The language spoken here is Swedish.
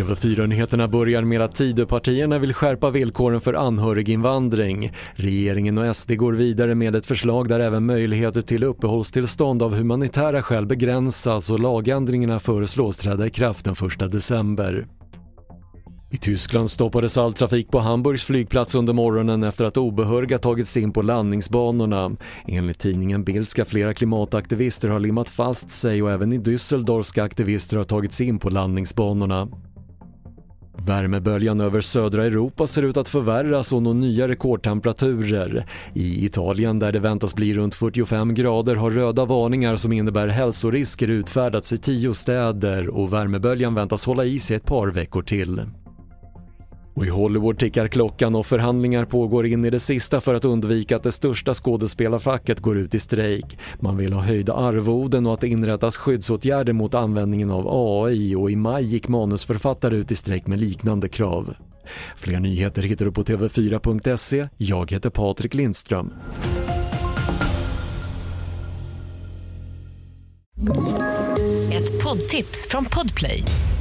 TV4-nyheterna börjar med att Tidöpartierna vill skärpa villkoren för anhöriginvandring. Regeringen och SD går vidare med ett förslag där även möjligheter till uppehållstillstånd av humanitära skäl begränsas och lagändringarna föreslås träda i kraft den 1 december. I Tyskland stoppades all trafik på Hamburgs flygplats under morgonen efter att obehöriga tagit sig in på landningsbanorna. Enligt tidningen Bild ska flera klimataktivister ha limmat fast sig och även i Düsseldorf ska aktivister ha tagit sig in på landningsbanorna. Värmeböljan över södra Europa ser ut att förvärras och nå nya rekordtemperaturer. I Italien där det väntas bli runt 45 grader har röda varningar som innebär hälsorisker utfärdats i tio städer och värmeböljan väntas hålla i sig ett par veckor till. Och i Hollywood tickar klockan och förhandlingar pågår in i det sista för att undvika att det största skådespelarfacket går ut i strejk. Man vill ha höjda arvoden och att det inrättas skyddsåtgärder mot användningen av AI och i maj gick manusförfattare ut i strejk med liknande krav. Fler nyheter hittar du på TV4.se. Jag heter Patrik Lindström. Ett poddtips från Podplay.